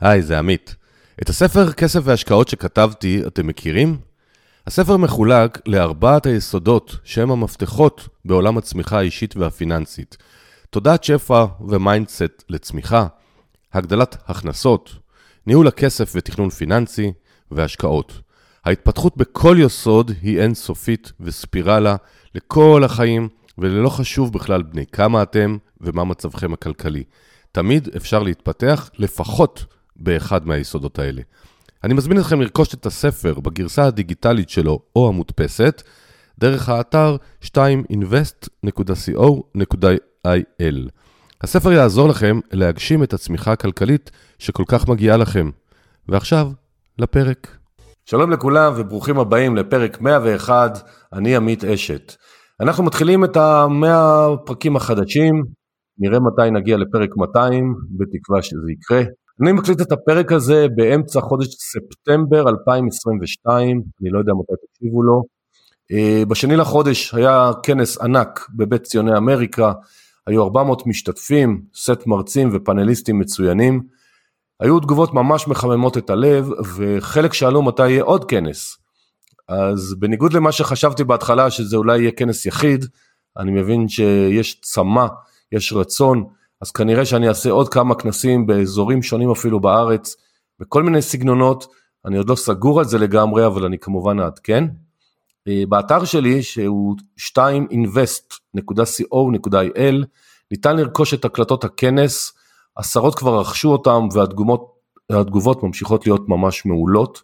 היי, זה עמית. את הספר כסף והשקעות שכתבתי, אתם מכירים? הספר מחולק לארבעת היסודות שהם המפתחות בעולם הצמיחה האישית והפיננסית. תודעת שפע ו mindset לצמיחה, הגדלת הכנסות, ניהול הכסף ותכנון פיננסי והשקעות. ההתפתחות בכל יסוד היא אינסופית וספירלה לכל החיים, ולא חשוב בכלל בני כמה אתם ומה מצבכם הכלכלי. תמיד אפשר להתפתח לפחות באחד מהיסודות האלה. אני מזמין אתכם לרכוש את הספר בגרסה הדיגיטלית שלו או המודפסת, דרך האתר 2invest.co.il. הספר יעזור לכם להגשים את הצמיחה הכלכלית שכל כך מגיעה לכם. ועכשיו, לפרק. שלום לכולם וברוכים הבאים לפרק 101, אני עמית אשת. אנחנו מתחילים את המאה הפרקים החדשים, נראה מתי נגיע לפרק 200, בתקווה שזה יקרה. אני מקליט את הפרק הזה באמצע חודש ספטמבר 2022, אני לא יודע מתי תקשיבו לו. אה, בשני לחודש היה כנס ענק בבית ציוני אמריקה, היו 400 משתתפים, סט מרצים ופאנליסטים מצוינים. היו תגובות ממש מחממות את הלב, וחלק שאלו מתי יהיה עוד כנס. אז בניגוד למה שחשבתי בהתחלה, שזה אולי יהיה כנס יחיד, אני מבין שיש צמא, יש רצון, אז כנראה שאני אעשה עוד כמה כנסים באזורים שונים אפילו בארץ, בכל מיני סגנונות, אני עוד לא סגור על זה לגמרי, אבל אני כמובן אעדכן. אה, באתר שלי, שהוא 2invest.co.il, ניתן לרכוש את הקלטות הכנס, עשרות כבר רכשו אותם והתגובות ממשיכות להיות ממש מעולות.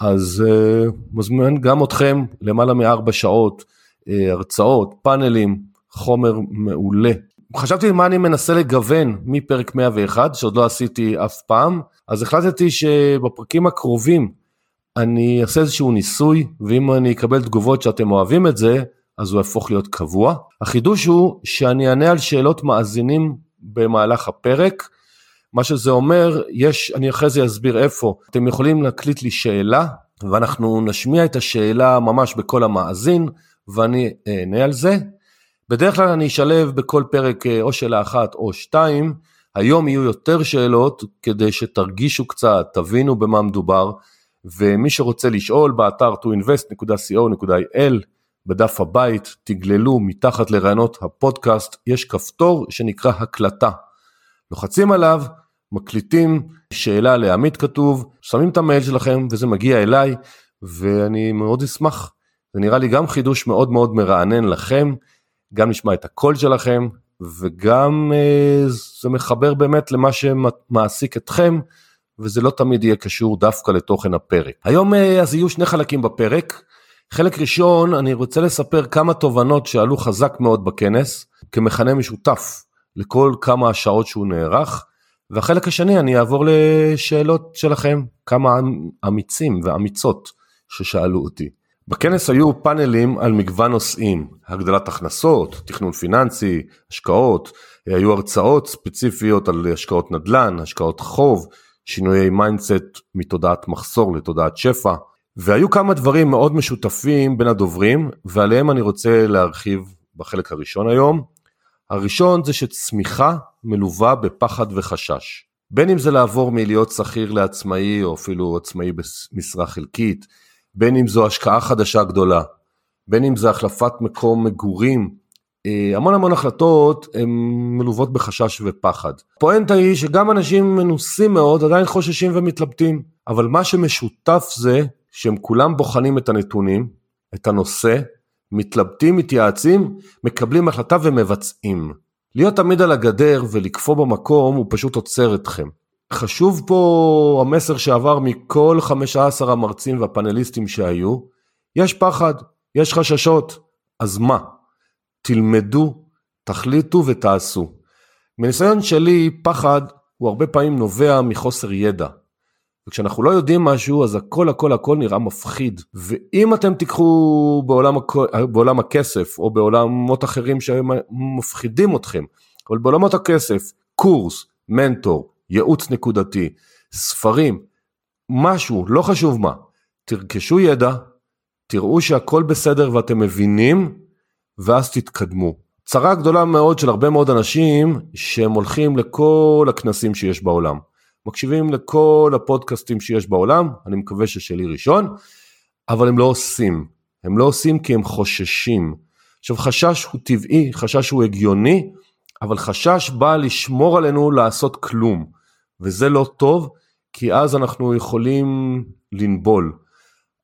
אז uh, מזמין גם אתכם למעלה מארבע שעות, uh, הרצאות, פאנלים, חומר מעולה. חשבתי מה אני מנסה לגוון מפרק 101, שעוד לא עשיתי אף פעם, אז החלטתי שבפרקים הקרובים אני אעשה איזשהו ניסוי, ואם אני אקבל תגובות שאתם אוהבים את זה, אז הוא יהפוך להיות קבוע. החידוש הוא שאני אענה על שאלות מאזינים במהלך הפרק, מה שזה אומר, יש, אני אחרי זה אסביר איפה, אתם יכולים להקליט לי שאלה, ואנחנו נשמיע את השאלה ממש בקול המאזין, ואני אענה על זה. בדרך כלל אני אשלב בכל פרק אה, או שאלה אחת או שתיים, היום יהיו יותר שאלות כדי שתרגישו קצת, תבינו במה מדובר, ומי שרוצה לשאול באתר toinvest.co.il, בדף הבית, תגללו מתחת לרעיונות הפודקאסט, יש כפתור שנקרא הקלטה. לוחצים עליו, מקליטים שאלה לעמית כתוב, שמים את המייל שלכם וזה מגיע אליי, ואני מאוד אשמח. זה נראה לי גם חידוש מאוד מאוד מרענן לכם, גם נשמע את הקול שלכם, וגם אה, זה מחבר באמת למה שמעסיק אתכם, וזה לא תמיד יהיה קשור דווקא לתוכן הפרק. היום אה, אז יהיו שני חלקים בפרק. חלק ראשון, אני רוצה לספר כמה תובנות שעלו חזק מאוד בכנס, כמכנה משותף לכל כמה השעות שהוא נערך, והחלק השני אני אעבור לשאלות שלכם, כמה אמיצים ואמיצות ששאלו אותי. בכנס היו פאנלים על מגוון נושאים, הגדלת הכנסות, תכנון פיננסי, השקעות, היו הרצאות ספציפיות על השקעות נדל"ן, השקעות חוב, שינויי mindset מתודעת מחסור לתודעת שפע, והיו כמה דברים מאוד משותפים בין הדוברים, ועליהם אני רוצה להרחיב בחלק הראשון היום. הראשון זה שצמיחה מלווה בפחד וחשש. בין אם זה לעבור מלהיות שכיר לעצמאי, או אפילו עצמאי במשרה חלקית, בין אם זו השקעה חדשה גדולה, בין אם זה החלפת מקום מגורים, אה, המון המון החלטות הן מלוות בחשש ופחד. הפואנטה היא שגם אנשים מנוסים מאוד עדיין חוששים ומתלבטים, אבל מה שמשותף זה שהם כולם בוחנים את הנתונים, את הנושא, מתלבטים, מתייעצים, מקבלים החלטה ומבצעים. להיות תמיד על הגדר ולקפוא במקום הוא פשוט עוצר אתכם. חשוב פה המסר שעבר מכל 15 המרצים והפאנליסטים שהיו, יש פחד, יש חששות, אז מה? תלמדו, תחליטו ותעשו. מניסיון שלי, פחד הוא הרבה פעמים נובע מחוסר ידע. וכשאנחנו לא יודעים משהו, אז הכל הכל הכל נראה מפחיד. ואם אתם תיקחו בעולם, בעולם הכסף, או בעולמות אחרים שמפחידים אתכם, אבל בעולמות הכסף, קורס, מנטור, ייעוץ נקודתי, ספרים, משהו, לא חשוב מה, תרכשו ידע, תראו שהכל בסדר ואתם מבינים, ואז תתקדמו. צרה גדולה מאוד של הרבה מאוד אנשים שהם הולכים לכל הכנסים שיש בעולם. מקשיבים לכל הפודקאסטים שיש בעולם, אני מקווה ששלי ראשון, אבל הם לא עושים. הם לא עושים כי הם חוששים. עכשיו חשש הוא טבעי, חשש הוא הגיוני, אבל חשש בא לשמור עלינו לעשות כלום, וזה לא טוב, כי אז אנחנו יכולים לנבול.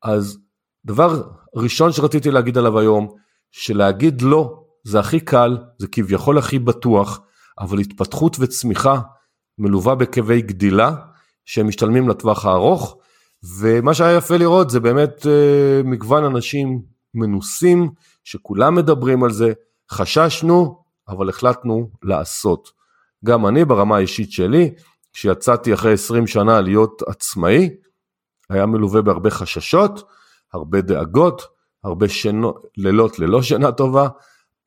אז דבר ראשון שרציתי להגיד עליו היום, שלהגיד לא זה הכי קל, זה כביכול הכי בטוח, אבל התפתחות וצמיחה מלווה בכאבי גדילה שהם משתלמים לטווח הארוך, ומה שהיה יפה לראות זה באמת אה, מגוון אנשים מנוסים, שכולם מדברים על זה, חששנו, אבל החלטנו לעשות. גם אני ברמה האישית שלי, כשיצאתי אחרי 20 שנה להיות עצמאי, היה מלווה בהרבה חששות, הרבה דאגות, הרבה שנו, לילות ללא שינה טובה,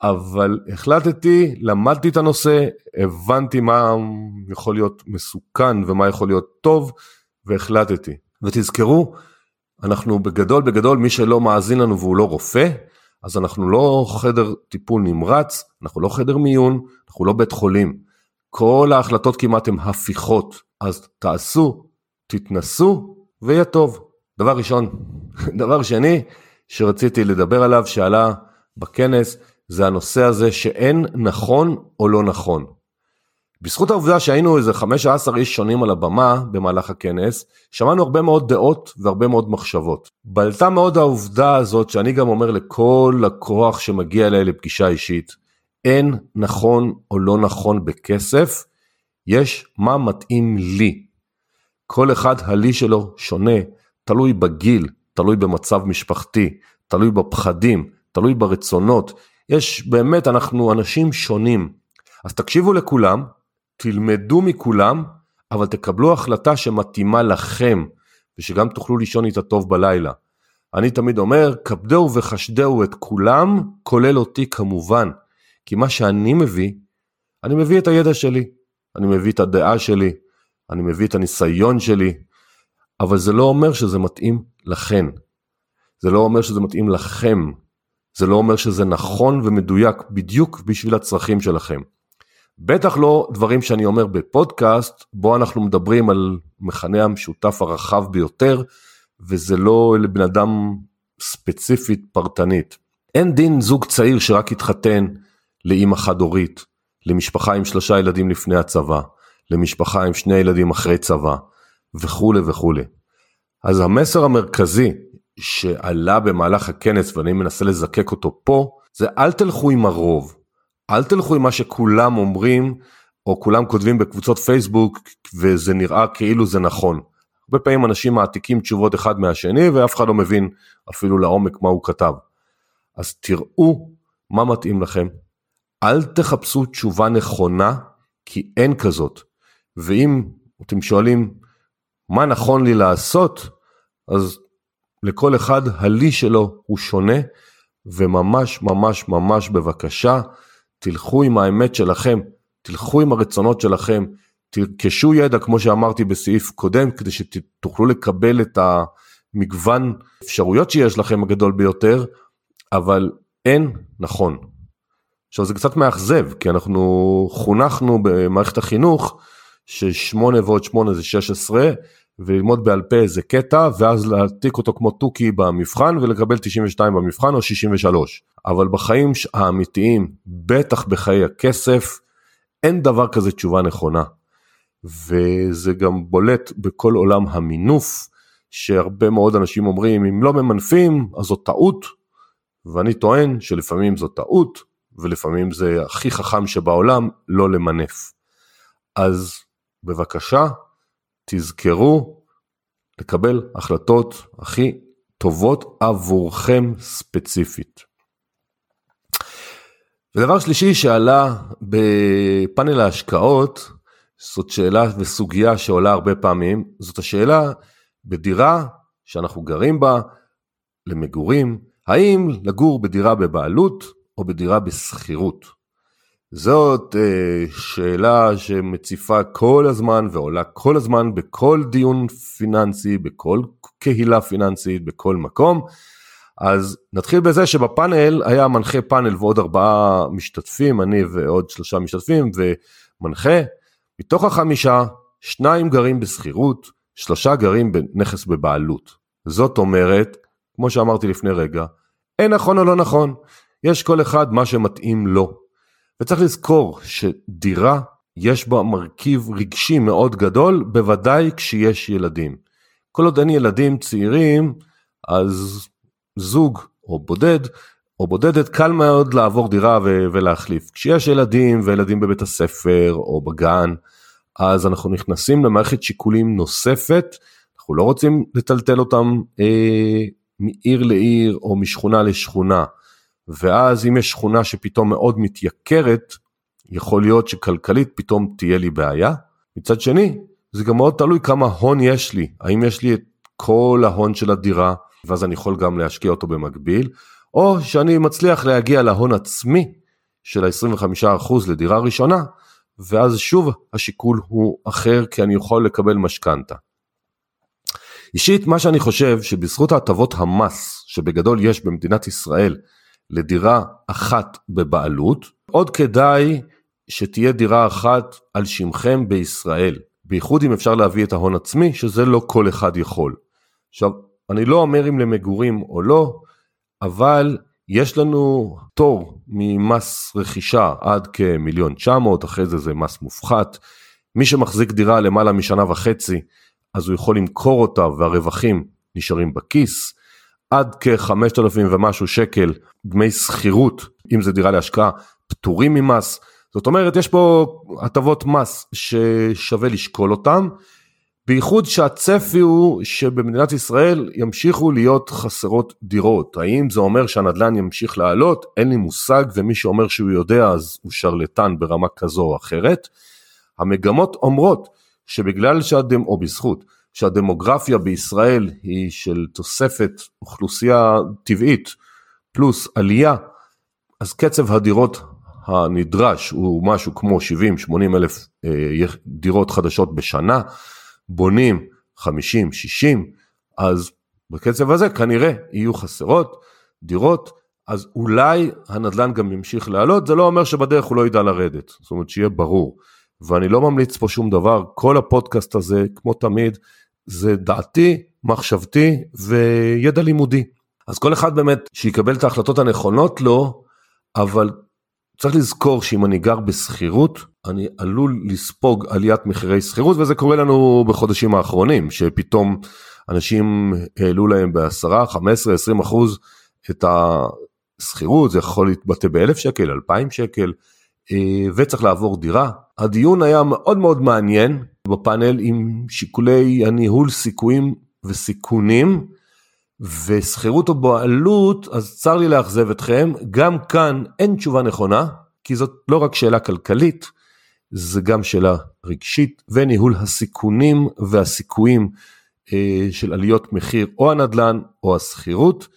אבל החלטתי, למדתי את הנושא, הבנתי מה יכול להיות מסוכן ומה יכול להיות טוב, והחלטתי. ותזכרו, אנחנו בגדול בגדול, מי שלא מאזין לנו והוא לא רופא, אז אנחנו לא חדר טיפול נמרץ, אנחנו לא חדר מיון, אנחנו לא בית חולים. כל ההחלטות כמעט הן הפיכות, אז תעשו, תתנסו, ויהיה טוב. דבר ראשון. דבר שני שרציתי לדבר עליו, שעלה בכנס, זה הנושא הזה שאין נכון או לא נכון. בזכות העובדה שהיינו איזה 15 איש שונים על הבמה במהלך הכנס, שמענו הרבה מאוד דעות והרבה מאוד מחשבות. בלטה מאוד העובדה הזאת שאני גם אומר לכל לקוח שמגיע אליי לפגישה אישית, אין נכון או לא נכון בכסף, יש מה מתאים לי. כל אחד הלי שלו שונה, תלוי בגיל, תלוי במצב משפחתי, תלוי בפחדים, תלוי ברצונות. יש באמת, אנחנו אנשים שונים. אז תקשיבו לכולם, תלמדו מכולם, אבל תקבלו החלטה שמתאימה לכם, ושגם תוכלו לישון איתה טוב בלילה. אני תמיד אומר, כבדהו וחשדהו את כולם, כולל אותי כמובן. כי מה שאני מביא, אני מביא את הידע שלי, אני מביא את הדעה שלי, אני מביא את הניסיון שלי, אבל זה לא אומר שזה מתאים לכן. זה לא אומר שזה מתאים לכם. זה לא אומר שזה נכון ומדויק בדיוק בשביל הצרכים שלכם. בטח לא דברים שאני אומר בפודקאסט, בו אנחנו מדברים על מכנה המשותף הרחב ביותר, וזה לא לבן אדם ספציפית פרטנית. אין דין זוג צעיר שרק התחתן לאימא חד-הורית, למשפחה עם שלושה ילדים לפני הצבא, למשפחה עם שני ילדים אחרי צבא, וכולי וכולי. אז המסר המרכזי שעלה במהלך הכנס ואני מנסה לזקק אותו פה, זה אל תלכו עם הרוב. אל תלכו עם מה שכולם אומרים, או כולם כותבים בקבוצות פייסבוק, וזה נראה כאילו זה נכון. הרבה פעמים אנשים מעתיקים תשובות אחד מהשני, ואף אחד לא מבין אפילו לעומק מה הוא כתב. אז תראו מה מתאים לכם. אל תחפשו תשובה נכונה, כי אין כזאת. ואם אתם שואלים מה נכון לי לעשות, אז לכל אחד הלי שלו הוא שונה, וממש ממש ממש בבקשה, תלכו עם האמת שלכם, תלכו עם הרצונות שלכם, תרכשו ידע כמו שאמרתי בסעיף קודם, כדי שתוכלו לקבל את המגוון אפשרויות שיש לכם הגדול ביותר, אבל אין נכון. עכשיו זה קצת מאכזב, כי אנחנו חונכנו במערכת החינוך ששמונה ועוד שמונה זה 16, וללמוד בעל פה איזה קטע, ואז להעתיק אותו כמו תוכי במבחן ולקבל 92 במבחן או 63. אבל בחיים האמיתיים, בטח בחיי הכסף, אין דבר כזה תשובה נכונה. וזה גם בולט בכל עולם המינוף, שהרבה מאוד אנשים אומרים, אם לא ממנפים, אז זו טעות, ואני טוען שלפעמים זו טעות, ולפעמים זה הכי חכם שבעולם לא למנף. אז בבקשה, תזכרו לקבל החלטות הכי טובות עבורכם ספציפית. ודבר שלישי שעלה בפאנל ההשקעות, זאת שאלה וסוגיה שעולה הרבה פעמים, זאת השאלה בדירה שאנחנו גרים בה למגורים, האם לגור בדירה בבעלות או בדירה בשכירות. זאת אה, שאלה שמציפה כל הזמן ועולה כל הזמן בכל דיון פיננסי, בכל קהילה פיננסית, בכל מקום. אז נתחיל בזה שבפאנל היה מנחה פאנל ועוד ארבעה משתתפים, אני ועוד שלושה משתתפים ומנחה. מתוך החמישה שניים גרים בשכירות, שלושה גרים בנכס בבעלות. זאת אומרת, כמו שאמרתי לפני רגע, אין נכון או לא נכון, יש כל אחד מה שמתאים לו. וצריך לזכור שדירה יש בה מרכיב רגשי מאוד גדול, בוודאי כשיש ילדים. כל עוד אין ילדים צעירים, אז זוג או בודד או בודדת קל מאוד לעבור דירה ו- ולהחליף. כשיש ילדים וילדים בבית הספר או בגן, אז אנחנו נכנסים למערכת שיקולים נוספת, אנחנו לא רוצים לטלטל אותם אה, מעיר לעיר או משכונה לשכונה. ואז אם יש שכונה שפתאום מאוד מתייקרת, יכול להיות שכלכלית פתאום תהיה לי בעיה. מצד שני, זה גם מאוד תלוי כמה הון יש לי, האם יש לי את כל ההון של הדירה, ואז אני יכול גם להשקיע אותו במקביל, או שאני מצליח להגיע להון עצמי של ה-25% לדירה ראשונה, ואז שוב השיקול הוא אחר כי אני יכול לקבל משכנתה. אישית מה שאני חושב שבזכות הטבות המס שבגדול יש במדינת ישראל לדירה אחת בבעלות, עוד כדאי שתהיה דירה אחת על שמכם בישראל, בייחוד אם אפשר להביא את ההון עצמי, שזה לא כל אחד יכול. עכשיו, אני לא אומר אם למגורים או לא, אבל יש לנו תור ממס רכישה עד כמיליון 900, אחרי זה זה מס מופחת. מי שמחזיק דירה למעלה משנה וחצי, אז הוא יכול למכור אותה והרווחים נשארים בכיס. עד כ-5,000 ומשהו שקל דמי שכירות, אם זה דירה להשקעה, פטורים ממס. זאת אומרת, יש פה הטבות מס ששווה לשקול אותן. בייחוד שהצפי הוא שבמדינת ישראל ימשיכו להיות חסרות דירות. האם זה אומר שהנדל"ן ימשיך לעלות? אין לי מושג, ומי שאומר שהוא יודע אז הוא שרלטן ברמה כזו או אחרת. המגמות אומרות שבגלל שהדם, או בזכות, שהדמוגרפיה בישראל היא של תוספת אוכלוסייה טבעית פלוס עלייה, אז קצב הדירות הנדרש הוא משהו כמו 70-80 אלף אה, דירות חדשות בשנה. בונים 50-60, אז בקצב הזה כנראה יהיו חסרות דירות, אז אולי הנדל"ן גם ימשיך לעלות, זה לא אומר שבדרך הוא לא ידע לרדת, זאת אומרת שיהיה ברור. ואני לא ממליץ פה שום דבר, כל הפודקאסט הזה, כמו תמיד, זה דעתי, מחשבתי וידע לימודי. אז כל אחד באמת שיקבל את ההחלטות הנכונות לו, אבל צריך לזכור שאם אני גר בשכירות, אני עלול לספוג עליית מחירי שכירות, וזה קורה לנו בחודשים האחרונים, שפתאום אנשים העלו להם ב-10, 15, 20 אחוז את השכירות, זה יכול להתבטא ב-1,000 שקל, 2,000 שקל, אה, וצריך לעבור דירה. הדיון היה מאוד מאוד מעניין בפאנל עם שיקולי הניהול סיכויים וסיכונים. ושכירות או בעלות, אז צר לי לאכזב אתכם, גם כאן אין תשובה נכונה, כי זאת לא רק שאלה כלכלית, זה גם שאלה רגשית וניהול הסיכונים והסיכויים אה, של עליות מחיר או הנדל"ן או השכירות,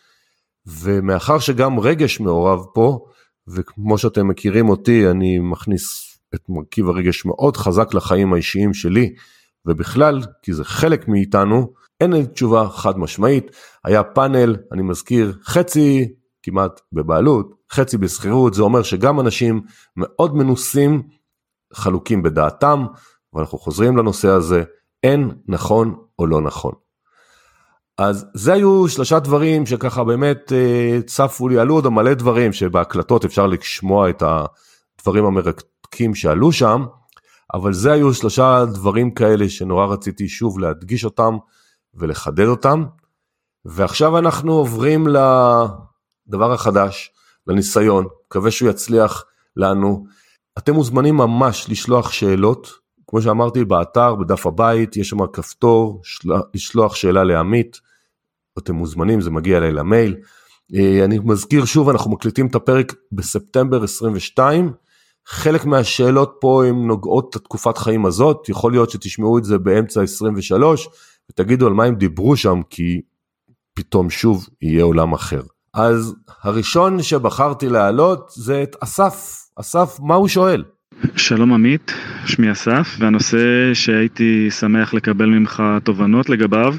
ומאחר שגם רגש מעורב פה, וכמו שאתם מכירים אותי, אני מכניס את מרכיב הרגש מאוד חזק לחיים האישיים שלי, ובכלל, כי זה חלק מאיתנו, אין לי תשובה חד משמעית, היה פאנל, אני מזכיר, חצי כמעט בבעלות, חצי בשכירות, זה אומר שגם אנשים מאוד מנוסים חלוקים בדעתם, ואנחנו חוזרים לנושא הזה, אין נכון או לא נכון. אז זה היו שלושה דברים שככה באמת אה, צפו לי, עלו עוד מלא דברים שבהקלטות אפשר לשמוע את הדברים המרתקים שעלו שם, אבל זה היו שלושה דברים כאלה שנורא רציתי שוב להדגיש אותם ולחדד אותם. ועכשיו אנחנו עוברים לדבר החדש, לניסיון, מקווה שהוא יצליח לנו. אתם מוזמנים ממש לשלוח שאלות, כמו שאמרתי באתר, בדף הבית, יש שם כפתור, לשלוח שאלה לעמית, אתם מוזמנים, זה מגיע אליי למייל. אה, אני מזכיר שוב, אנחנו מקליטים את הפרק בספטמבר 22, חלק מהשאלות פה הן נוגעות את התקופת חיים הזאת, יכול להיות שתשמעו את זה באמצע 23 ותגידו על מה הם דיברו שם, כי פתאום שוב יהיה עולם אחר. אז הראשון שבחרתי להעלות זה את אסף. אסף, מה הוא שואל? שלום עמית, שמי אסף, והנושא שהייתי שמח לקבל ממך תובנות לגביו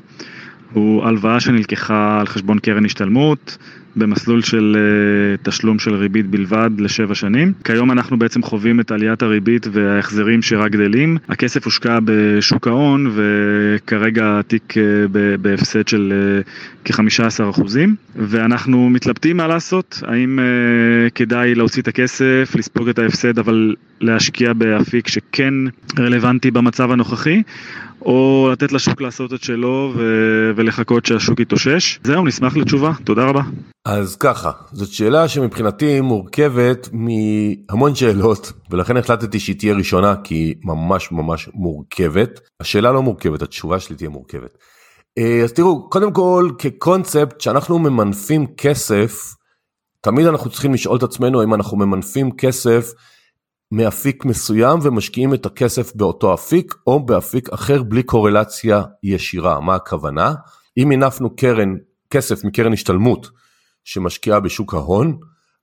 הוא הלוואה שנלקחה על חשבון קרן השתלמות. במסלול של uh, תשלום של ריבית בלבד לשבע שנים. כיום אנחנו בעצם חווים את עליית הריבית וההחזרים שרק גדלים. הכסף הושקע בשוק ההון וכרגע התיק uh, בהפסד של uh, כ-15 אחוזים ואנחנו מתלבטים מה לעשות, האם כדאי להוציא את הכסף, לספוג את ההפסד אבל להשקיע באפיק שכן רלוונטי במצב הנוכחי או לתת לשוק לעשות את שלו ו- ולחכות שהשוק יתאושש. זהו, נשמח לתשובה, תודה רבה. אז ככה, זאת שאלה שמבחינתי מורכבת מהמון שאלות, ולכן החלטתי שהיא תהיה ראשונה, כי היא ממש ממש מורכבת. השאלה לא מורכבת, התשובה שלי תהיה מורכבת. אה, אז תראו, קודם כל, כקונספט, שאנחנו ממנפים כסף, תמיד אנחנו צריכים לשאול את עצמנו אם אנחנו ממנפים כסף מאפיק מסוים ומשקיעים את הכסף באותו אפיק או באפיק אחר בלי קורלציה ישירה. מה הכוונה? אם מינפנו קרן, כסף מקרן השתלמות שמשקיעה בשוק ההון,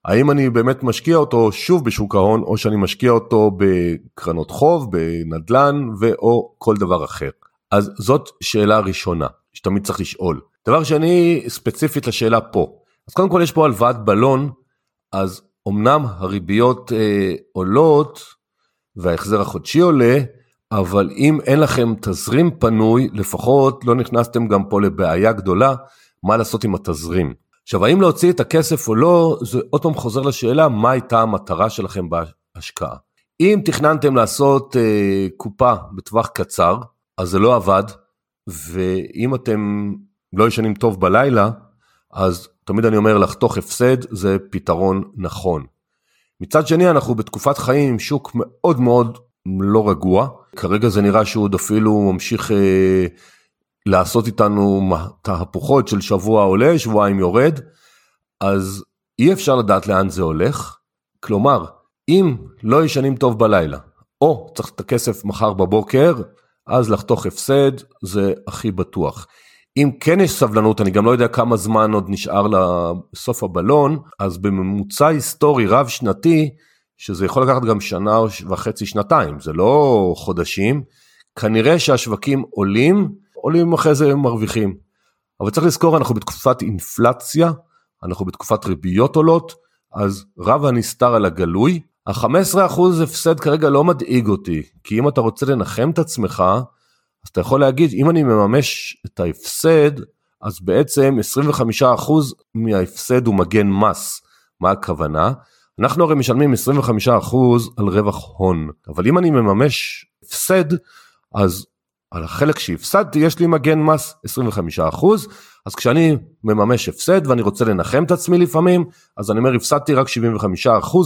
האם אני באמת משקיע אותו שוב בשוק ההון או שאני משקיע אותו בקרנות חוב, בנדל"ן ואו כל דבר אחר. אז זאת שאלה ראשונה שתמיד צריך לשאול. דבר שני, ספציפית לשאלה פה. אז קודם כל יש פה הלוואת בלון, אז אמנם הריביות אה, עולות וההחזר החודשי עולה, אבל אם אין לכם תזרים פנוי, לפחות לא נכנסתם גם פה לבעיה גדולה, מה לעשות עם התזרים. עכשיו, האם להוציא את הכסף או לא, זה עוד פעם חוזר לשאלה, מה הייתה המטרה שלכם בהשקעה. אם תכננתם לעשות אה, קופה בטווח קצר, אז זה לא עבד, ואם אתם לא ישנים טוב בלילה, אז תמיד אני אומר לחתוך הפסד זה פתרון נכון. מצד שני אנחנו בתקופת חיים עם שוק מאוד מאוד לא רגוע, כרגע זה נראה שהוא עוד אפילו ממשיך אה, לעשות איתנו תהפוכות של שבוע עולה, שבועיים יורד, אז אי אפשר לדעת לאן זה הולך. כלומר, אם לא ישנים טוב בלילה, או צריך את הכסף מחר בבוקר, אז לחתוך הפסד זה הכי בטוח. אם כן יש סבלנות, אני גם לא יודע כמה זמן עוד נשאר לסוף הבלון, אז בממוצע היסטורי רב שנתי, שזה יכול לקחת גם שנה וחצי, שנתיים, זה לא חודשים, כנראה שהשווקים עולים, עולים אחרי זה מרוויחים. אבל צריך לזכור, אנחנו בתקופת אינפלציה, אנחנו בתקופת ריביות עולות, אז רב הנסתר על הגלוי. ה-15% הפסד כרגע לא מדאיג אותי, כי אם אתה רוצה לנחם את עצמך, אז אתה יכול להגיד, אם אני מממש את ההפסד, אז בעצם 25% מההפסד הוא מגן מס. מה הכוונה? אנחנו הרי משלמים 25% על רווח הון, אבל אם אני מממש הפסד, אז על החלק שהפסדתי יש לי מגן מס 25%, אז כשאני מממש הפסד ואני רוצה לנחם את עצמי לפעמים, אז אני אומר הפסדתי רק 75%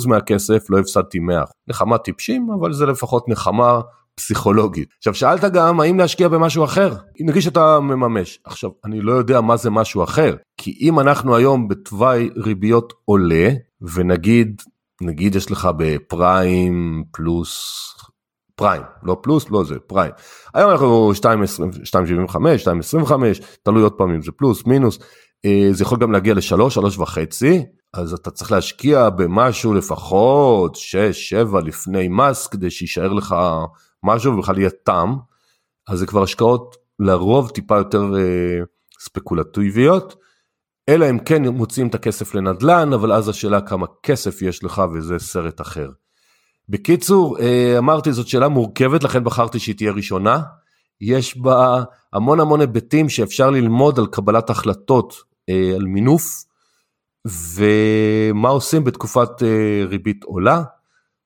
מהכסף, לא הפסדתי 100%. נחמה טיפשים, אבל זה לפחות נחמה פסיכולוגית. עכשיו שאלת גם האם להשקיע במשהו אחר, נגיד שאתה מממש. עכשיו אני לא יודע מה זה משהו אחר, כי אם אנחנו היום בתוואי ריביות עולה, ונגיד, נגיד יש לך בפריים פלוס פריים, לא פלוס, לא זה, פריים. היום אנחנו 2.75, 2.25, תלוי עוד פעם אם זה פלוס, מינוס, אה, זה יכול גם להגיע ל-3, 3 וחצי, אז אתה צריך להשקיע במשהו לפחות 6, 7 לפני מס, כדי שיישאר לך משהו ובכלל יהיה טעם, אז זה כבר השקעות לרוב טיפה יותר אה, ספקולטיביות, אלא אם כן מוצאים את הכסף לנדל"ן, אבל אז השאלה כמה כסף יש לך וזה סרט אחר. בקיצור, אה, אמרתי זאת שאלה מורכבת, לכן בחרתי שהיא תהיה ראשונה. יש בה המון המון היבטים שאפשר ללמוד על קבלת החלטות, אה, על מינוף, ומה עושים בתקופת אה, ריבית עולה.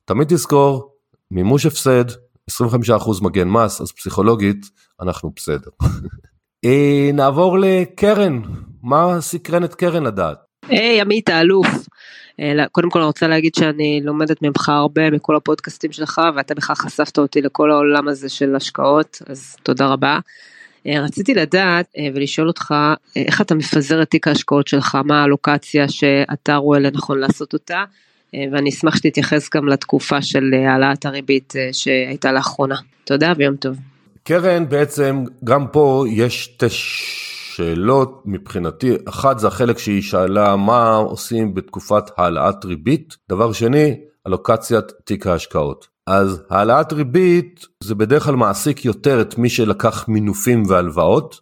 תמיד תזכור, מימוש הפסד, 25% מגן מס, אז פסיכולוגית אנחנו בסדר. אה, נעבור לקרן, מה סקרן את קרן לדעת? היי, עמית האלוף. אה, קודם כל אני רוצה להגיד שאני לומדת ממך הרבה מכל הפודקאסטים שלך ואתה בכלל חשפת אותי לכל העולם הזה של השקעות אז תודה רבה. אה, רציתי לדעת ולשאול אותך איך אתה מפזר את תיק ההשקעות שלך מה הלוקציה שאתה רואה לנכון לעשות אותה ואני אשמח שתתייחס גם לתקופה של אה, העלאת הריבית אה, שהייתה לאחרונה. תודה ויום טוב. קרן, בעצם גם פה יש שתי שאלות מבחינתי. אחת זה החלק שהיא שאלה מה עושים בתקופת העלאת ריבית. דבר שני, אלוקציית תיק ההשקעות. אז העלאת ריבית זה בדרך כלל מעסיק יותר את מי שלקח מינופים והלוואות.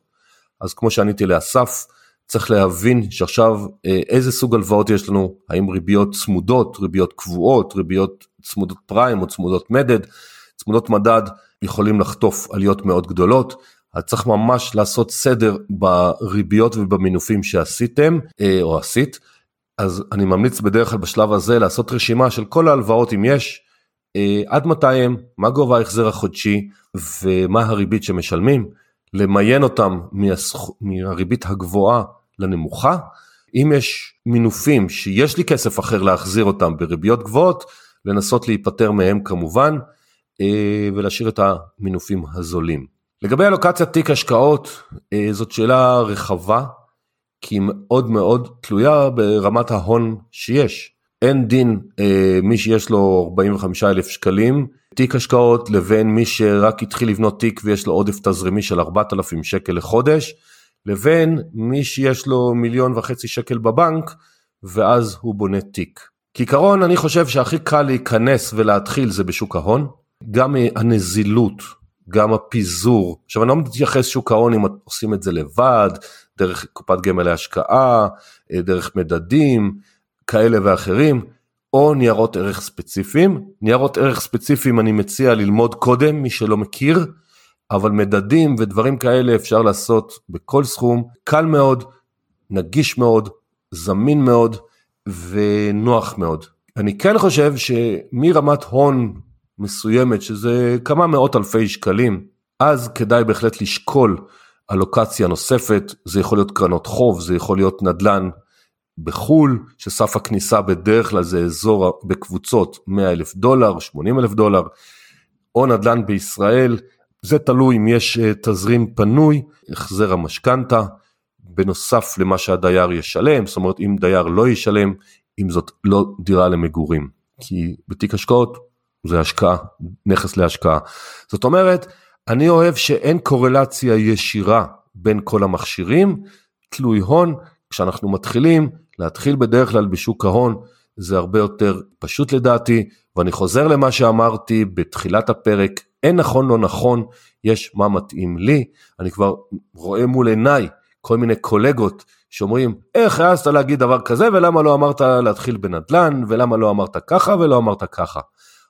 אז כמו שעניתי לאסף, צריך להבין שעכשיו אה, איזה סוג הלוואות יש לנו, האם ריביות צמודות, ריביות קבועות, ריביות צמודות פריים או צמודות מדד, צמודות מדד יכולים לחטוף עליות מאוד גדולות, אז צריך ממש לעשות סדר בריביות ובמינופים שעשיתם אה, או עשית, אז אני ממליץ בדרך כלל בשלב הזה לעשות רשימה של כל ההלוואות אם יש, אה, עד מתי הם, מה גובה ההחזר החודשי ומה הריבית שמשלמים, למיין אותם. מהריבית הגבוהה לנמוכה. אם יש מינופים שיש לי כסף אחר להחזיר אותם בריביות גבוהות, לנסות להיפטר מהם כמובן, אה, ולהשאיר את המינופים הזולים. לגבי אלוקציית תיק השקעות, אה, זאת שאלה רחבה, כי היא מאוד מאוד תלויה ברמת ההון שיש. אין דין אה, מי שיש לו 45 אלף שקלים תיק השקעות לבין מי שרק התחיל לבנות תיק ויש לו עודף תזרימי של 4,000 שקל לחודש לבין מי שיש לו מיליון וחצי שקל בבנק ואז הוא בונה תיק. כעיקרון אני חושב שהכי קל להיכנס ולהתחיל זה בשוק ההון, גם הנזילות, גם הפיזור, עכשיו אני לא מתייחס שוק ההון אם עושים את זה לבד, דרך קופת גמל להשקעה, דרך מדדים כאלה ואחרים, או ניירות ערך ספציפיים. ניירות ערך ספציפיים אני מציע ללמוד קודם, מי שלא מכיר, אבל מדדים ודברים כאלה אפשר לעשות בכל סכום, קל מאוד, נגיש מאוד, זמין מאוד ונוח מאוד. אני כן חושב שמרמת הון מסוימת, שזה כמה מאות אלפי שקלים, אז כדאי בהחלט לשקול אלוקציה נוספת, זה יכול להיות קרנות חוב, זה יכול להיות נדל"ן בחו"ל, שסף הכניסה בדרך כלל זה אזור בקבוצות 100 אלף דולר, 80 אלף דולר, או נדל"ן בישראל, זה תלוי אם יש אה, תזרים פנוי, החזר המשכנתה, בנוסף למה שהדייר ישלם, זאת אומרת אם דייר לא ישלם, אם זאת לא דירה למגורים, כי בתיק השקעות זה השקעה, נכס להשקעה. זאת אומרת, אני אוהב שאין קורלציה ישירה בין כל המכשירים, תלוי הון, כשאנחנו מתחילים, להתחיל בדרך כלל בשוק ההון, זה הרבה יותר פשוט לדעתי, ואני חוזר למה שאמרתי בתחילת הפרק, אין נכון לא נכון, יש מה מתאים לי, אני כבר רואה מול עיניי כל מיני קולגות שאומרים, איך העזת להגיד דבר כזה ולמה לא אמרת להתחיל בנדל"ן ולמה לא אמרת ככה ולא אמרת ככה.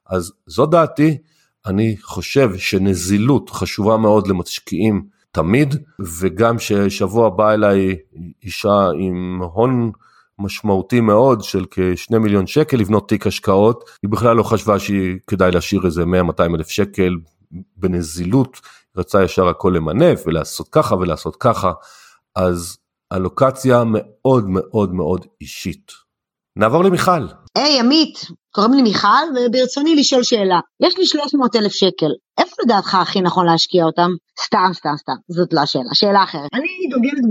אז זו דעתי, אני חושב שנזילות חשובה מאוד למשקיעים תמיד, וגם ששבוע בא אליי אישה עם הון משמעותי מאוד של כשני מיליון שקל לבנות תיק השקעות, היא בכלל לא חשבה שכדאי להשאיר איזה 100-200 אלף שקל בנזילות, רצה ישר הכל למנף ולעשות ככה ולעשות ככה, אז הלוקציה מאוד מאוד מאוד אישית. נעבור למיכל. היי hey, עמית, קוראים לי מיכל וברצוני לשאול שאלה. יש לי 300 אלף שקל, איפה לדעתך הכי נכון להשקיע אותם? סתם, סתם, סתם, זאת לא השאלה, שאלה אחרת. אני דוגלת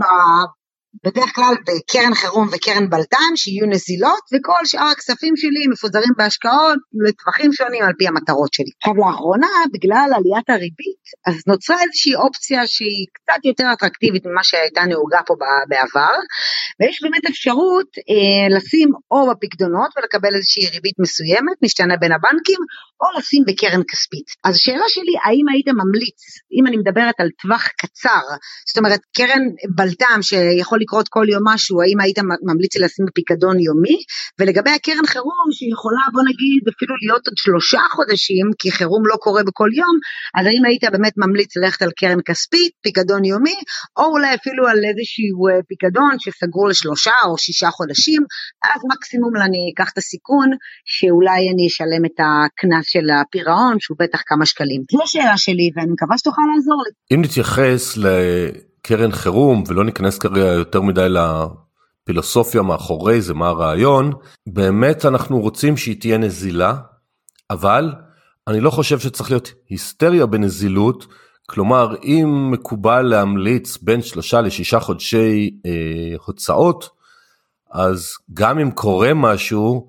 בדרך כלל בקרן חירום וקרן בלת"ם שיהיו נזילות וכל שאר הכספים שלי מפוזרים בהשקעות לטווחים שונים על פי המטרות שלי. עכשיו לאחרונה בגלל עליית הריבית אז נוצרה איזושהי אופציה שהיא קצת יותר אטרקטיבית ממה שהייתה נהוגה פה בעבר ויש באמת אפשרות אה, לשים או בפקדונות ולקבל איזושהי ריבית מסוימת משתנה בין הבנקים או לשים בקרן כספית. אז השאלה שלי האם היית ממליץ אם אני מדברת על טווח קצר זאת אומרת קרן בלת"ם שיכול לקרות כל יום משהו, האם היית ממליץ לשים בפיקדון יומי? ולגבי הקרן חירום שיכולה בוא נגיד אפילו להיות עוד שלושה חודשים, כי חירום לא קורה בכל יום, אז האם היית באמת ממליץ ללכת על קרן כספית, פיקדון יומי, או אולי אפילו על איזשהו אה, פיקדון שסגרו לשלושה או שישה חודשים, אז מקסימום אני אקח את הסיכון שאולי אני אשלם את הקנס של הפירעון, שהוא בטח כמה שקלים. זו השאלה שלי ואני מקווה שתוכל לעזור לי. אם נתייחס ל... קרן חירום ולא ניכנס כרגע יותר מדי לפילוסופיה מאחורי זה מה הרעיון באמת אנחנו רוצים שהיא תהיה נזילה אבל אני לא חושב שצריך להיות היסטריה בנזילות כלומר אם מקובל להמליץ בין שלושה לשישה חודשי אה, הוצאות אז גם אם קורה משהו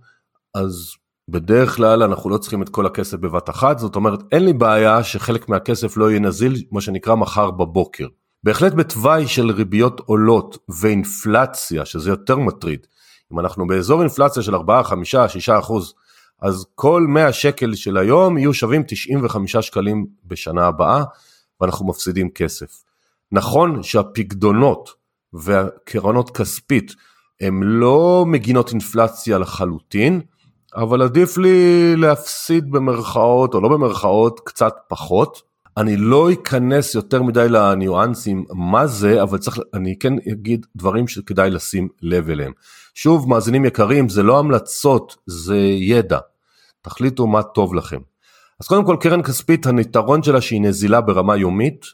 אז בדרך כלל אנחנו לא צריכים את כל הכסף בבת אחת זאת אומרת אין לי בעיה שחלק מהכסף לא יהיה נזיל מה שנקרא מחר בבוקר. בהחלט בתוואי של ריביות עולות ואינפלציה, שזה יותר מטריד, אם אנחנו באזור אינפלציה של 4, 5, 6 אחוז, אז כל 100 שקל של היום יהיו שווים 95 שקלים בשנה הבאה, ואנחנו מפסידים כסף. נכון שהפקדונות והקרנות כספית הם לא מגינות אינפלציה לחלוטין, אבל עדיף לי להפסיד במרכאות או לא במרכאות קצת פחות. אני לא אכנס יותר מדי לניואנסים מה זה, אבל צריך, אני כן אגיד דברים שכדאי לשים לב אליהם. שוב, מאזינים יקרים, זה לא המלצות, זה ידע. תחליטו מה טוב לכם. אז קודם כל קרן כספית, היתרון שלה שהיא נזילה ברמה יומית,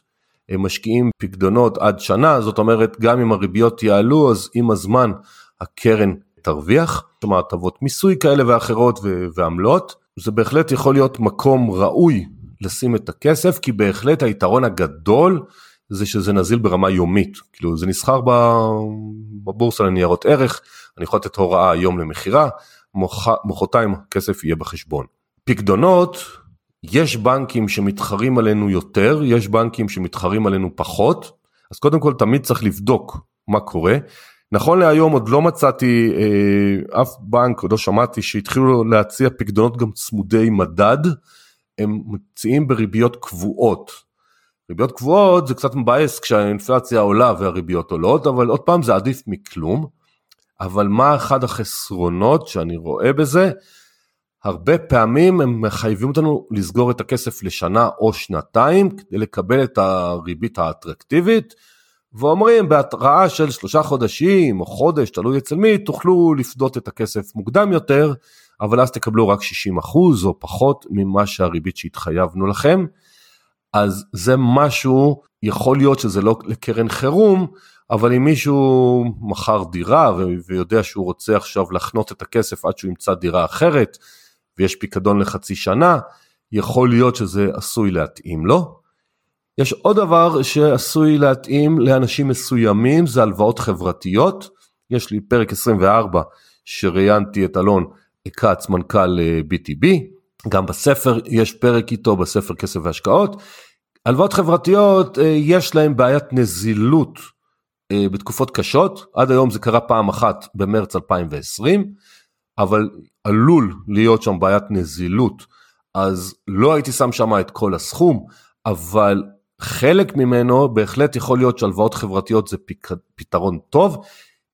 הם משקיעים פקדונות עד שנה, זאת אומרת גם אם הריביות יעלו אז עם הזמן הקרן תרוויח, אומרת הטבות מיסוי כאלה ואחרות ועמלות, זה בהחלט יכול להיות מקום ראוי לשים את הכסף, כי בהחלט היתרון הגדול זה שזה נזיל ברמה יומית, כאילו זה נסחר בבורסה לניירות ערך, אני יכול לתת הוראה היום למכירה, מחרתיים הכסף יהיה בחשבון. פקדונות, יש בנקים שמתחרים עלינו יותר, יש בנקים שמתחרים עלינו פחות, אז קודם כל תמיד צריך לבדוק מה קורה. נכון להיום עוד לא מצאתי אה, אף בנק, עוד לא שמעתי שהתחילו להציע פקדונות גם צמודי מדד, הם מציעים בריביות קבועות. ריביות קבועות זה קצת מבאס כשהאינפלציה עולה והריביות עולות, אבל עוד פעם זה עדיף מכלום. אבל מה אחד החסרונות שאני רואה בזה? הרבה פעמים הם מחייבים אותנו לסגור את הכסף לשנה או שנתיים כדי לקבל את הריבית האטרקטיבית ואומרים בהתראה של שלושה חודשים או חודש, תלוי אצל מי, תוכלו לפדות את הכסף מוקדם יותר, אבל אז תקבלו רק 60% או פחות ממה שהריבית שהתחייבנו לכם. אז זה משהו, יכול להיות שזה לא לקרן חירום, אבל אם מישהו מכר דירה ויודע שהוא רוצה עכשיו לחנות את הכסף עד שהוא ימצא דירה אחרת, ויש פיקדון לחצי שנה, יכול להיות שזה עשוי להתאים לו. יש עוד דבר שעשוי להתאים לאנשים מסוימים, זה הלוואות חברתיות. יש לי פרק 24 שראיינתי את אלון כץ, מנכ"ל אה, BTB, גם בספר יש פרק איתו, בספר כסף והשקעות. הלוואות חברתיות, אה, יש להם בעיית נזילות אה, בתקופות קשות, עד היום זה קרה פעם אחת במרץ 2020, אבל עלול להיות שם בעיית נזילות, אז לא הייתי שם שם את כל הסכום, אבל חלק ממנו בהחלט יכול להיות שהלוואות חברתיות זה פתרון טוב,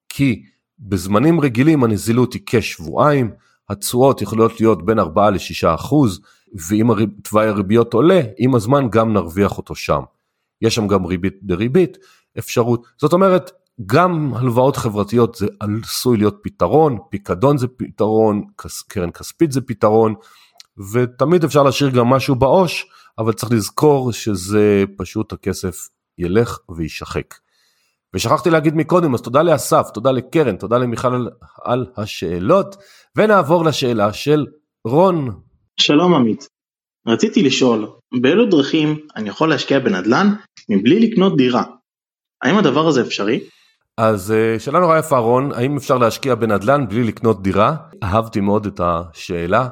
כי בזמנים רגילים הנזילות היא כשבועיים, התשואות יכולות להיות בין 4 ל-6 אחוז, ואם תוואי הריביות עולה, עם הזמן גם נרוויח אותו שם. יש שם גם ריבית דריבית, אפשרות, זאת אומרת, גם הלוואות חברתיות זה עשוי להיות פתרון, פיקדון זה פתרון, קרן כספית זה פתרון, ותמיד אפשר להשאיר גם משהו בעו"ש, אבל צריך לזכור שזה פשוט הכסף ילך ויישחק. ושכחתי להגיד מקודם, אז תודה לאסף, תודה לקרן, תודה למיכל על, על השאלות, ונעבור לשאלה של רון. שלום עמית, רציתי לשאול, באילו דרכים אני יכול להשקיע בנדל"ן מבלי לקנות דירה? האם הדבר הזה אפשרי? אז אה, שאלה נורא יפה רון, האם אפשר להשקיע בנדל"ן בלי לקנות דירה? אהבתי מאוד את השאלה.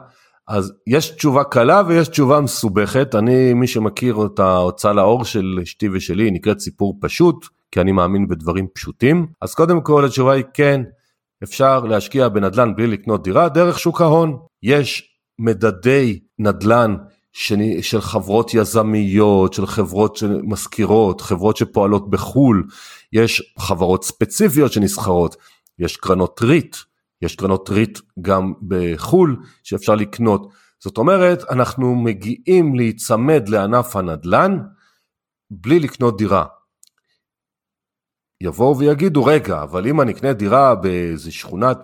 אז יש תשובה קלה ויש תשובה מסובכת, אני מי שמכיר את ההוצאה לאור של אשתי ושלי נקראת סיפור פשוט, כי אני מאמין בדברים פשוטים, אז קודם כל התשובה היא כן, אפשר להשקיע בנדל"ן בלי לקנות דירה דרך שוק ההון, יש מדדי נדל"ן של, של חברות יזמיות, של חברות שמשכירות, חברות שפועלות בחו"ל, יש חברות ספציפיות שנסחרות, יש קרנות ריט, יש קרנות ריט גם בחו"ל שאפשר לקנות. זאת אומרת, אנחנו מגיעים להיצמד לענף הנדל"ן בלי לקנות דירה. יבואו ויגידו, רגע, אבל אם אני אקנה דירה באיזה שכונת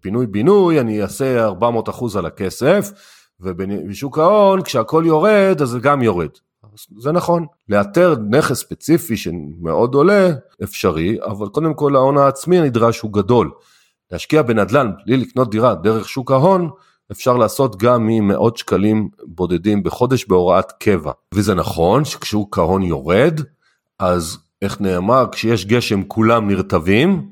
פינוי-בינוי, אני אעשה 400% על הכסף, ובשוק ההון, כשהכול יורד, אז זה גם יורד. זה נכון, לאתר נכס ספציפי שמאוד עולה, אפשרי, אבל קודם כל ההון העצמי הנדרש הוא גדול. להשקיע בנדל"ן בלי לקנות דירה דרך שוק ההון, אפשר לעשות גם ממאות שקלים בודדים בחודש בהוראת קבע. וזה נכון שכששוק ההון יורד, אז איך נאמר, כשיש גשם כולם נרטבים,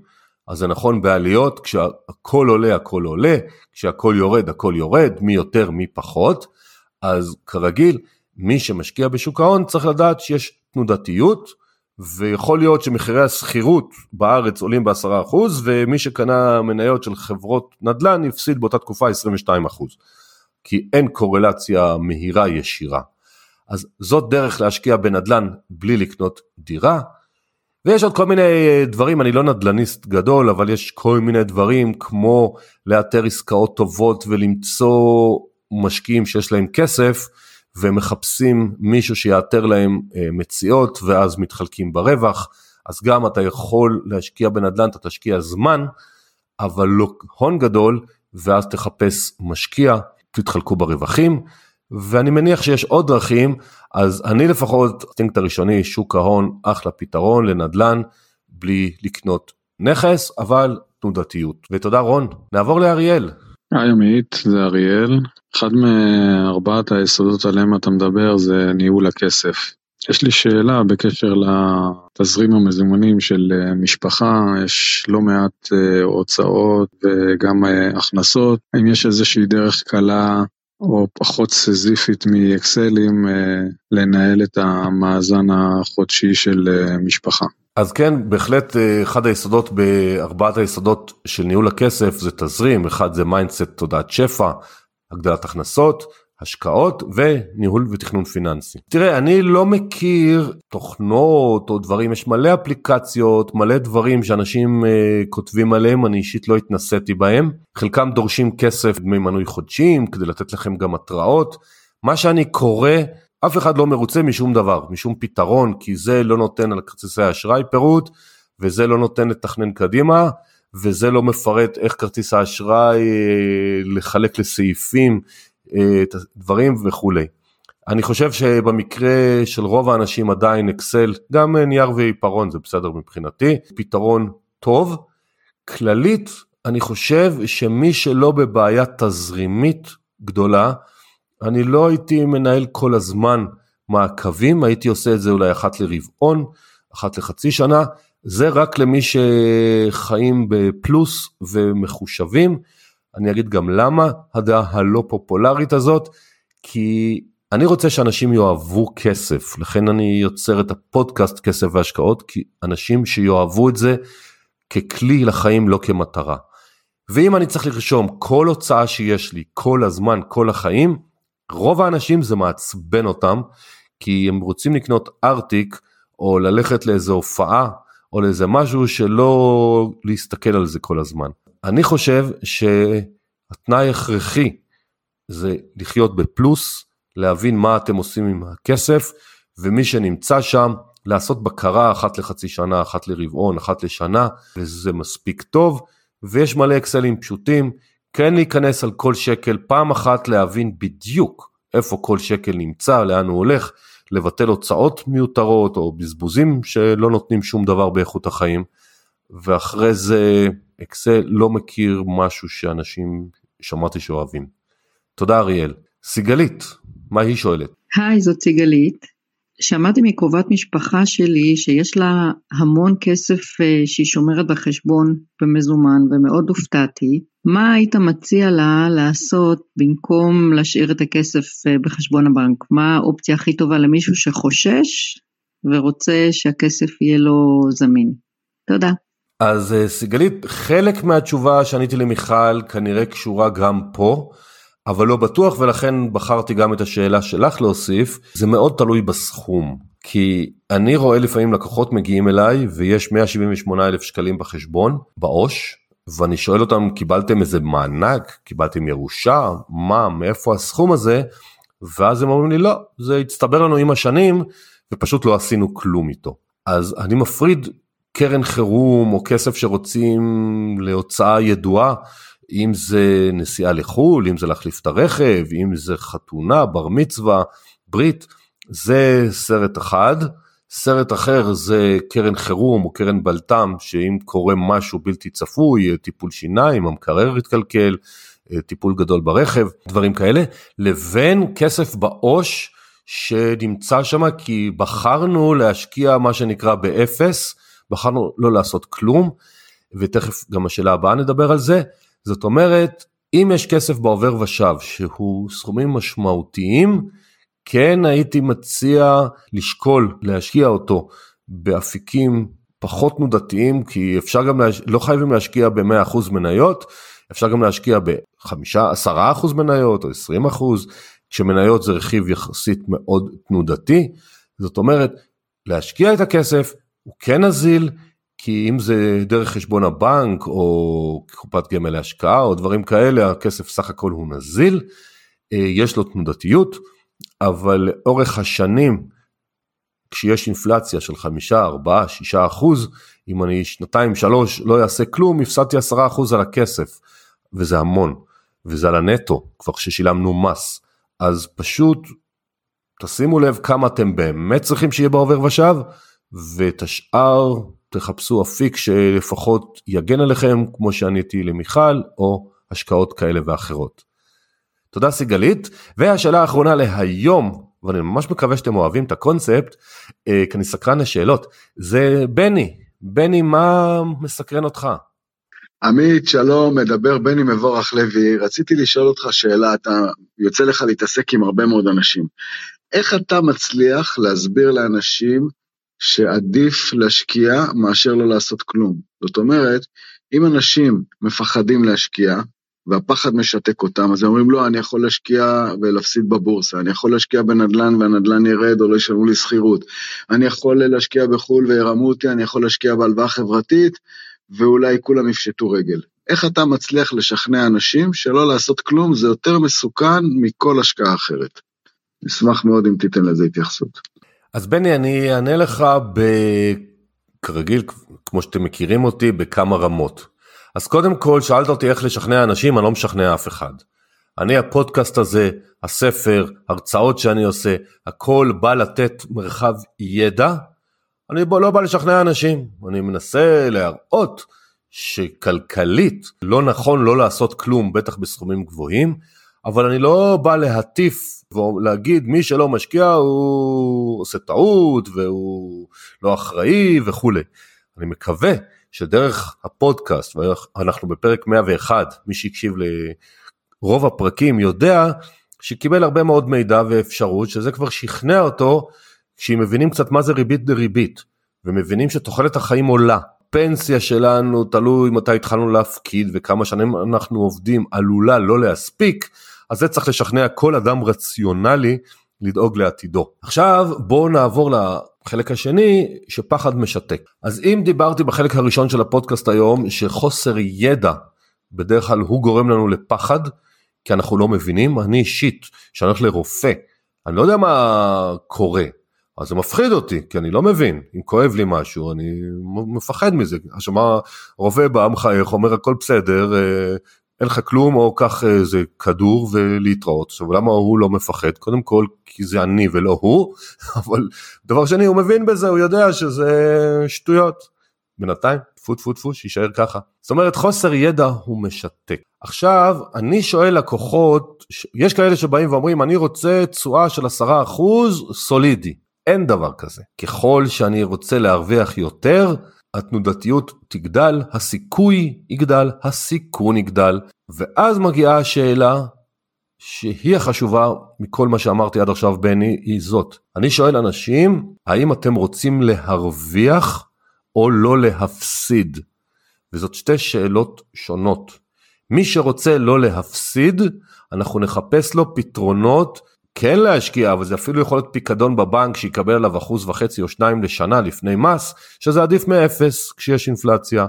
אז זה נכון בעליות, כשהכל עולה הכל עולה, כשהכל יורד הכל יורד, מי יותר מי פחות, אז כרגיל, מי שמשקיע בשוק ההון צריך לדעת שיש תנודתיות, ויכול להיות שמחירי השכירות בארץ עולים ב-10% ומי שקנה מניות של חברות נדל"ן יפסיד באותה תקופה 22%, כי אין קורלציה מהירה ישירה. אז זאת דרך להשקיע בנדל"ן בלי לקנות דירה. ויש עוד כל מיני אה, דברים, אני לא נדל"ניסט גדול, אבל יש כל מיני דברים כמו לאתר עסקאות טובות ולמצוא משקיעים שיש להם כסף ומחפשים מישהו שיאתר להם אה, מציאות ואז מתחלקים ברווח. אז גם אתה יכול להשקיע בנדל"ן, אתה תשקיע זמן, אבל לא הון גדול, ואז תחפש משקיע, תתחלקו ברווחים. ואני מניח שיש עוד דרכים, אז אני לפחות, הסטינקט הראשוני, שוק ההון, אחלה פתרון לנדל"ן, בלי לקנות נכס, אבל תנודתיות. ותודה רון. נעבור לאריאל. היי עמית, זה אריאל. אחד מארבעת היסודות עליהם אתה מדבר זה ניהול הכסף. יש לי שאלה בקשר לתזרים המזומנים של אה, משפחה, יש לא מעט אה, הוצאות וגם אה, הכנסות. האם יש איזושהי דרך קלה או פחות סיזיפית מאקסלים לנהל את המאזן החודשי של משפחה? אז כן, בהחלט אחד היסודות בארבעת היסודות של ניהול הכסף זה תזרים, אחד זה mindset תודעת שפע, הגדלת הכנסות, השקעות וניהול ותכנון פיננסי. תראה, אני לא מכיר תוכנות או דברים, יש מלא אפליקציות, מלא דברים שאנשים אה, כותבים עליהם, אני אישית לא התנסיתי בהם. חלקם דורשים כסף דמי מנוי חודשיים כדי לתת לכם גם התראות. מה שאני קורא, אף אחד לא מרוצה משום דבר, משום פתרון, כי זה לא נותן על כרטיסי אשראי פירוט, וזה לא נותן לתכנן קדימה. וזה לא מפרט איך כרטיס האשראי אה, לחלק לסעיפים את הדברים וכולי. אני חושב שבמקרה של רוב האנשים עדיין אקסל, גם נייר ועיפרון זה בסדר מבחינתי, פתרון טוב. כללית, אני חושב שמי שלא בבעיה תזרימית גדולה, אני לא הייתי מנהל כל הזמן מעקבים, הייתי עושה את זה אולי אחת לרבעון, אחת לחצי שנה, זה רק למי שחיים בפלוס ומחושבים. אני אגיד גם למה הדעה הלא פופולרית הזאת, כי אני רוצה שאנשים יאהבו כסף, לכן אני יוצר את הפודקאסט כסף והשקעות, כי אנשים שיאהבו את זה ככלי לחיים, לא כמטרה. ואם אני צריך לרשום כל הוצאה שיש לי, כל הזמן, כל החיים, רוב האנשים זה מעצבן אותם, כי הם רוצים לקנות ארטיק, או ללכת לאיזו הופעה, או לאיזה משהו שלא להסתכל על זה כל הזמן. אני חושב שהתנאי הכרחי זה לחיות בפלוס, להבין מה אתם עושים עם הכסף, ומי שנמצא שם, לעשות בקרה אחת לחצי שנה, אחת לרבעון, אחת לשנה, וזה מספיק טוב, ויש מלא אקסלים פשוטים, כן להיכנס על כל שקל, פעם אחת להבין בדיוק איפה כל שקל נמצא, לאן הוא הולך, לבטל הוצאות מיותרות או בזבוזים שלא נותנים שום דבר באיכות החיים, ואחרי זה אקסל לא מכיר משהו שאנשים שמעתי שאוהבים. תודה אריאל. סיגלית, מה היא שואלת? היי, זאת סיגלית. שמעתי מקרובת משפחה שלי שיש לה המון כסף אה, שהיא שומרת בחשבון במזומן ומאוד הופתעתי. מה היית מציע לה לעשות במקום להשאיר את הכסף אה, בחשבון הבנק? מה האופציה הכי טובה למישהו שחושש ורוצה שהכסף יהיה לו זמין? תודה. אז אה, סיגלית, חלק מהתשובה שעניתי למיכל כנראה קשורה גם פה, אבל לא בטוח ולכן בחרתי גם את השאלה שלך להוסיף, זה מאוד תלוי בסכום, כי אני רואה לפעמים לקוחות מגיעים אליי ויש 178 אלף שקלים בחשבון, בעו"ש, ואני שואל אותם, קיבלתם איזה מענק? קיבלתם ירושה? מה? מאיפה הסכום הזה? ואז הם אומרים לי, לא, זה הצטבר לנו עם השנים ופשוט לא עשינו כלום איתו. אז אני מפריד קרן חירום או כסף שרוצים להוצאה ידועה, אם זה נסיעה לחו"ל, אם זה להחליף את הרכב, אם זה חתונה, בר מצווה, ברית, זה סרט אחד. סרט אחר זה קרן חירום או קרן בלת"ם, שאם קורה משהו בלתי צפוי, טיפול שיניים, המקרר יתקלקל, טיפול גדול ברכב, דברים כאלה, לבין כסף בעו"ש שנמצא שם כי בחרנו להשקיע מה שנקרא באפס, בחרנו לא לעשות כלום, ותכף גם השאלה הבאה נדבר על זה. זאת אומרת, אם יש כסף בעובר ושב שהוא סכומים משמעותיים, כן הייתי מציע לשקול להשקיע אותו באפיקים פחות תנודתיים, כי אפשר גם, להש... לא חייבים להשקיע ב-100% מניות, אפשר גם להשקיע ב-5-10% מניות או 20%, שמניות זה רכיב יחסית מאוד תנודתי, זאת אומרת, להשקיע את הכסף הוא כן נזיל, כי אם זה דרך חשבון הבנק או קופת גמל להשקעה או דברים כאלה, הכסף סך הכל הוא נזיל, אה, יש לו תנודתיות, אבל לאורך השנים, כשיש אינפלציה של חמישה, ארבעה, שישה אחוז, אם אני שנתיים, שלוש לא אעשה כלום, הפסדתי עשרה אחוז על הכסף, וזה המון, וזה על הנטו, כבר ששילמנו מס. אז פשוט תשימו לב כמה אתם באמת צריכים שיהיה בעובר ושב, ואת השאר תחפשו אפיק שלפחות יגן עליכם, כמו שעניתי למיכל, או השקעות כאלה ואחרות. תודה סיגלית, והשאלה האחרונה להיום, ואני ממש מקווה שאתם אוהבים את הקונספט, אה, כי אני סקרן לשאלות, זה בני, בני מה מסקרן אותך? עמית, שלום, מדבר בני מבורך לוי, רציתי לשאול אותך שאלה, אתה יוצא לך להתעסק עם הרבה מאוד אנשים. איך אתה מצליח להסביר לאנשים שעדיף להשקיע מאשר לא לעשות כלום? זאת אומרת, אם אנשים מפחדים להשקיע, והפחד משתק אותם, אז הם אומרים לא, אני יכול להשקיע ולהפסיד בבורסה, אני יכול להשקיע בנדל"ן והנדל"ן ירד או לא ישלמו לי שכירות, אני יכול להשקיע בחו"ל וירמו אותי, אני יכול להשקיע בהלוואה חברתית, ואולי כולם יפשטו רגל. איך אתה מצליח לשכנע אנשים שלא לעשות כלום זה יותר מסוכן מכל השקעה אחרת? נשמח מאוד אם תיתן לזה התייחסות. אז בני, אני אענה לך ב... כרגיל, כמו שאתם מכירים אותי, בכמה רמות. אז קודם כל, שאלת אותי איך לשכנע אנשים, אני לא משכנע אף אחד. אני, הפודקאסט הזה, הספר, הרצאות שאני עושה, הכל בא לתת מרחב ידע. אני לא בא לשכנע אנשים, אני מנסה להראות שכלכלית לא נכון לא לעשות כלום, בטח בסכומים גבוהים, אבל אני לא בא להטיף ולהגיד מי שלא משקיע הוא עושה טעות והוא לא אחראי וכולי. אני מקווה שדרך הפודקאסט, ואנחנו בפרק 101, מי שהקשיב לרוב הפרקים יודע שקיבל הרבה מאוד מידע ואפשרות, שזה כבר שכנע אותו, כשהם מבינים קצת מה זה ריבית דריבית, ומבינים שתוחלת החיים עולה. פנסיה שלנו, תלוי מתי התחלנו להפקיד וכמה שנים אנחנו עובדים, עלולה לא להספיק, אז זה צריך לשכנע כל אדם רציונלי לדאוג לעתידו. עכשיו בואו נעבור לחלק השני שפחד משתק. אז אם דיברתי בחלק הראשון של הפודקאסט היום שחוסר ידע בדרך כלל הוא גורם לנו לפחד כי אנחנו לא מבינים, אני אישית שאני הולך לרופא, אני לא יודע מה קורה, אז זה מפחיד אותי כי אני לא מבין, אם כואב לי משהו אני מפחד מזה, עכשיו מה רופא בא מחייך אומר הכל בסדר, אה, אין לך כלום או קח איזה כדור ולהתראות. עכשיו למה הוא לא מפחד? קודם כל כי זה אני ולא הוא, אבל דבר שני הוא מבין בזה, הוא יודע שזה שטויות. בינתיים, טפו טפו טפו, שיישאר ככה. זאת אומרת חוסר ידע הוא משתק. עכשיו אני שואל לקוחות, יש כאלה שבאים ואומרים אני רוצה תשואה של 10% סולידי. אין דבר כזה. ככל שאני רוצה להרוויח יותר, התנודתיות תגדל, הסיכוי יגדל, הסיכון יגדל, ואז מגיעה השאלה שהיא החשובה מכל מה שאמרתי עד עכשיו בני, היא זאת. אני שואל אנשים, האם אתם רוצים להרוויח או לא להפסיד? וזאת שתי שאלות שונות. מי שרוצה לא להפסיד, אנחנו נחפש לו פתרונות כן להשקיע, אבל זה אפילו יכול להיות פיקדון בבנק שיקבל עליו אחוז וחצי או שניים לשנה לפני מס, שזה עדיף מאפס כשיש אינפלציה.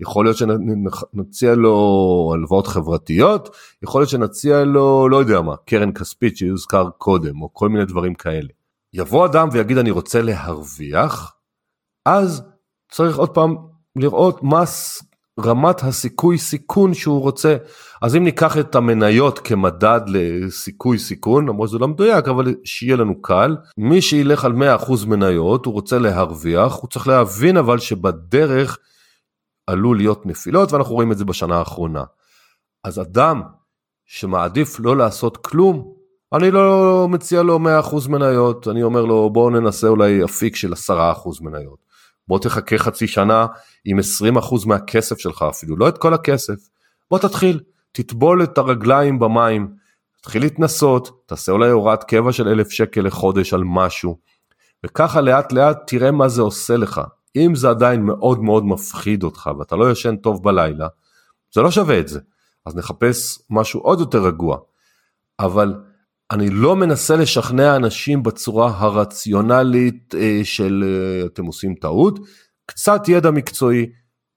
יכול להיות שנציע לו הלוואות חברתיות, יכול להיות שנציע לו, לא יודע מה, קרן כספית שיוזכר קודם, או כל מיני דברים כאלה. יבוא אדם ויגיד אני רוצה להרוויח, אז צריך עוד פעם לראות מה רמת הסיכוי סיכון שהוא רוצה. אז אם ניקח את המניות כמדד לסיכוי סיכון, למרות שזה לא מדויק, אבל שיהיה לנו קל, מי שילך על 100% מניות, הוא רוצה להרוויח, הוא צריך להבין אבל שבדרך עלול להיות נפילות, ואנחנו רואים את זה בשנה האחרונה. אז אדם שמעדיף לא לעשות כלום, אני לא מציע לו 100% מניות, אני אומר לו בואו ננסה אולי אפיק של 10% מניות. בוא תחכה חצי שנה עם 20% מהכסף שלך אפילו, לא את כל הכסף. בוא תתחיל, תטבול את הרגליים במים, תתחיל להתנסות, תעשה אולי הוראת קבע של אלף שקל לחודש על משהו, וככה לאט לאט תראה מה זה עושה לך. אם זה עדיין מאוד מאוד מפחיד אותך ואתה לא ישן טוב בלילה, זה לא שווה את זה. אז נחפש משהו עוד יותר רגוע. אבל אני לא מנסה לשכנע אנשים בצורה הרציונלית אה, של אה, אתם עושים טעות, קצת ידע מקצועי,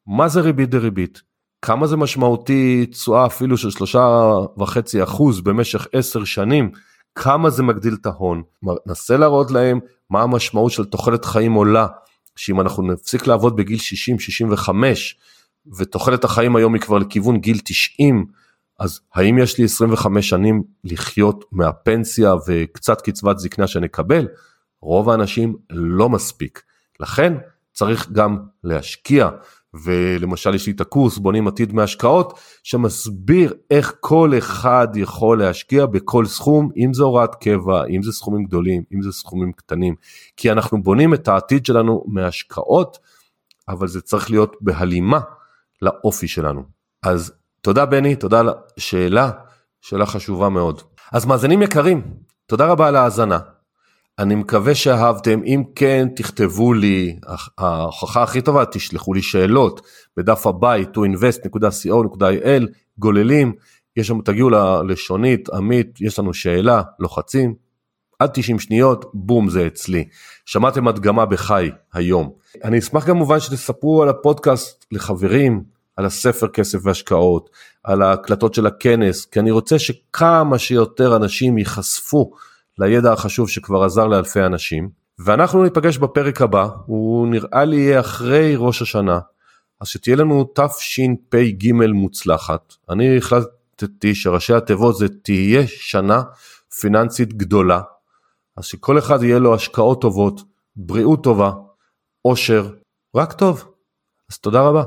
מה זה ריבית דריבית, כמה זה משמעותי תשואה אפילו של שלושה וחצי אחוז במשך עשר שנים, כמה זה מגדיל את ההון, נסה להראות להם מה המשמעות של תוחלת חיים עולה, שאם אנחנו נפסיק לעבוד בגיל 60-65 ותוחלת החיים היום היא כבר לכיוון גיל 90, אז האם יש לי 25 שנים לחיות מהפנסיה וקצת קצבת זקנה שנקבל? רוב האנשים לא מספיק. לכן צריך גם להשקיע, ולמשל יש לי את הקורס בונים עתיד מהשקעות, שמסביר איך כל אחד יכול להשקיע בכל סכום, אם זה הוראת קבע, אם זה סכומים גדולים, אם זה סכומים קטנים, כי אנחנו בונים את העתיד שלנו מהשקעות, אבל זה צריך להיות בהלימה לאופי שלנו. אז תודה בני, תודה על השאלה, שאלה חשובה מאוד. אז מאזינים יקרים, תודה רבה על ההאזנה. אני מקווה שאהבתם, אם כן תכתבו לי, ההוכחה הכי טובה, תשלחו לי שאלות בדף הבית toinvest.co.il, גוללים, יש שם, תגיעו ללשונית, עמית, יש לנו שאלה, לוחצים, עד 90 שניות, בום זה אצלי. שמעתם הדגמה בחי היום. אני אשמח כמובן שתספרו על הפודקאסט לחברים, על הספר כסף והשקעות, על ההקלטות של הכנס, כי אני רוצה שכמה שיותר אנשים ייחשפו לידע החשוב שכבר עזר לאלפי אנשים. ואנחנו ניפגש בפרק הבא, הוא נראה לי יהיה אחרי ראש השנה, אז שתהיה לנו תשפ"ג מוצלחת. אני החלטתי שראשי התיבות זה תהיה שנה פיננסית גדולה, אז שכל אחד יהיה לו השקעות טובות, בריאות טובה, עושר, רק טוב. אז תודה רבה.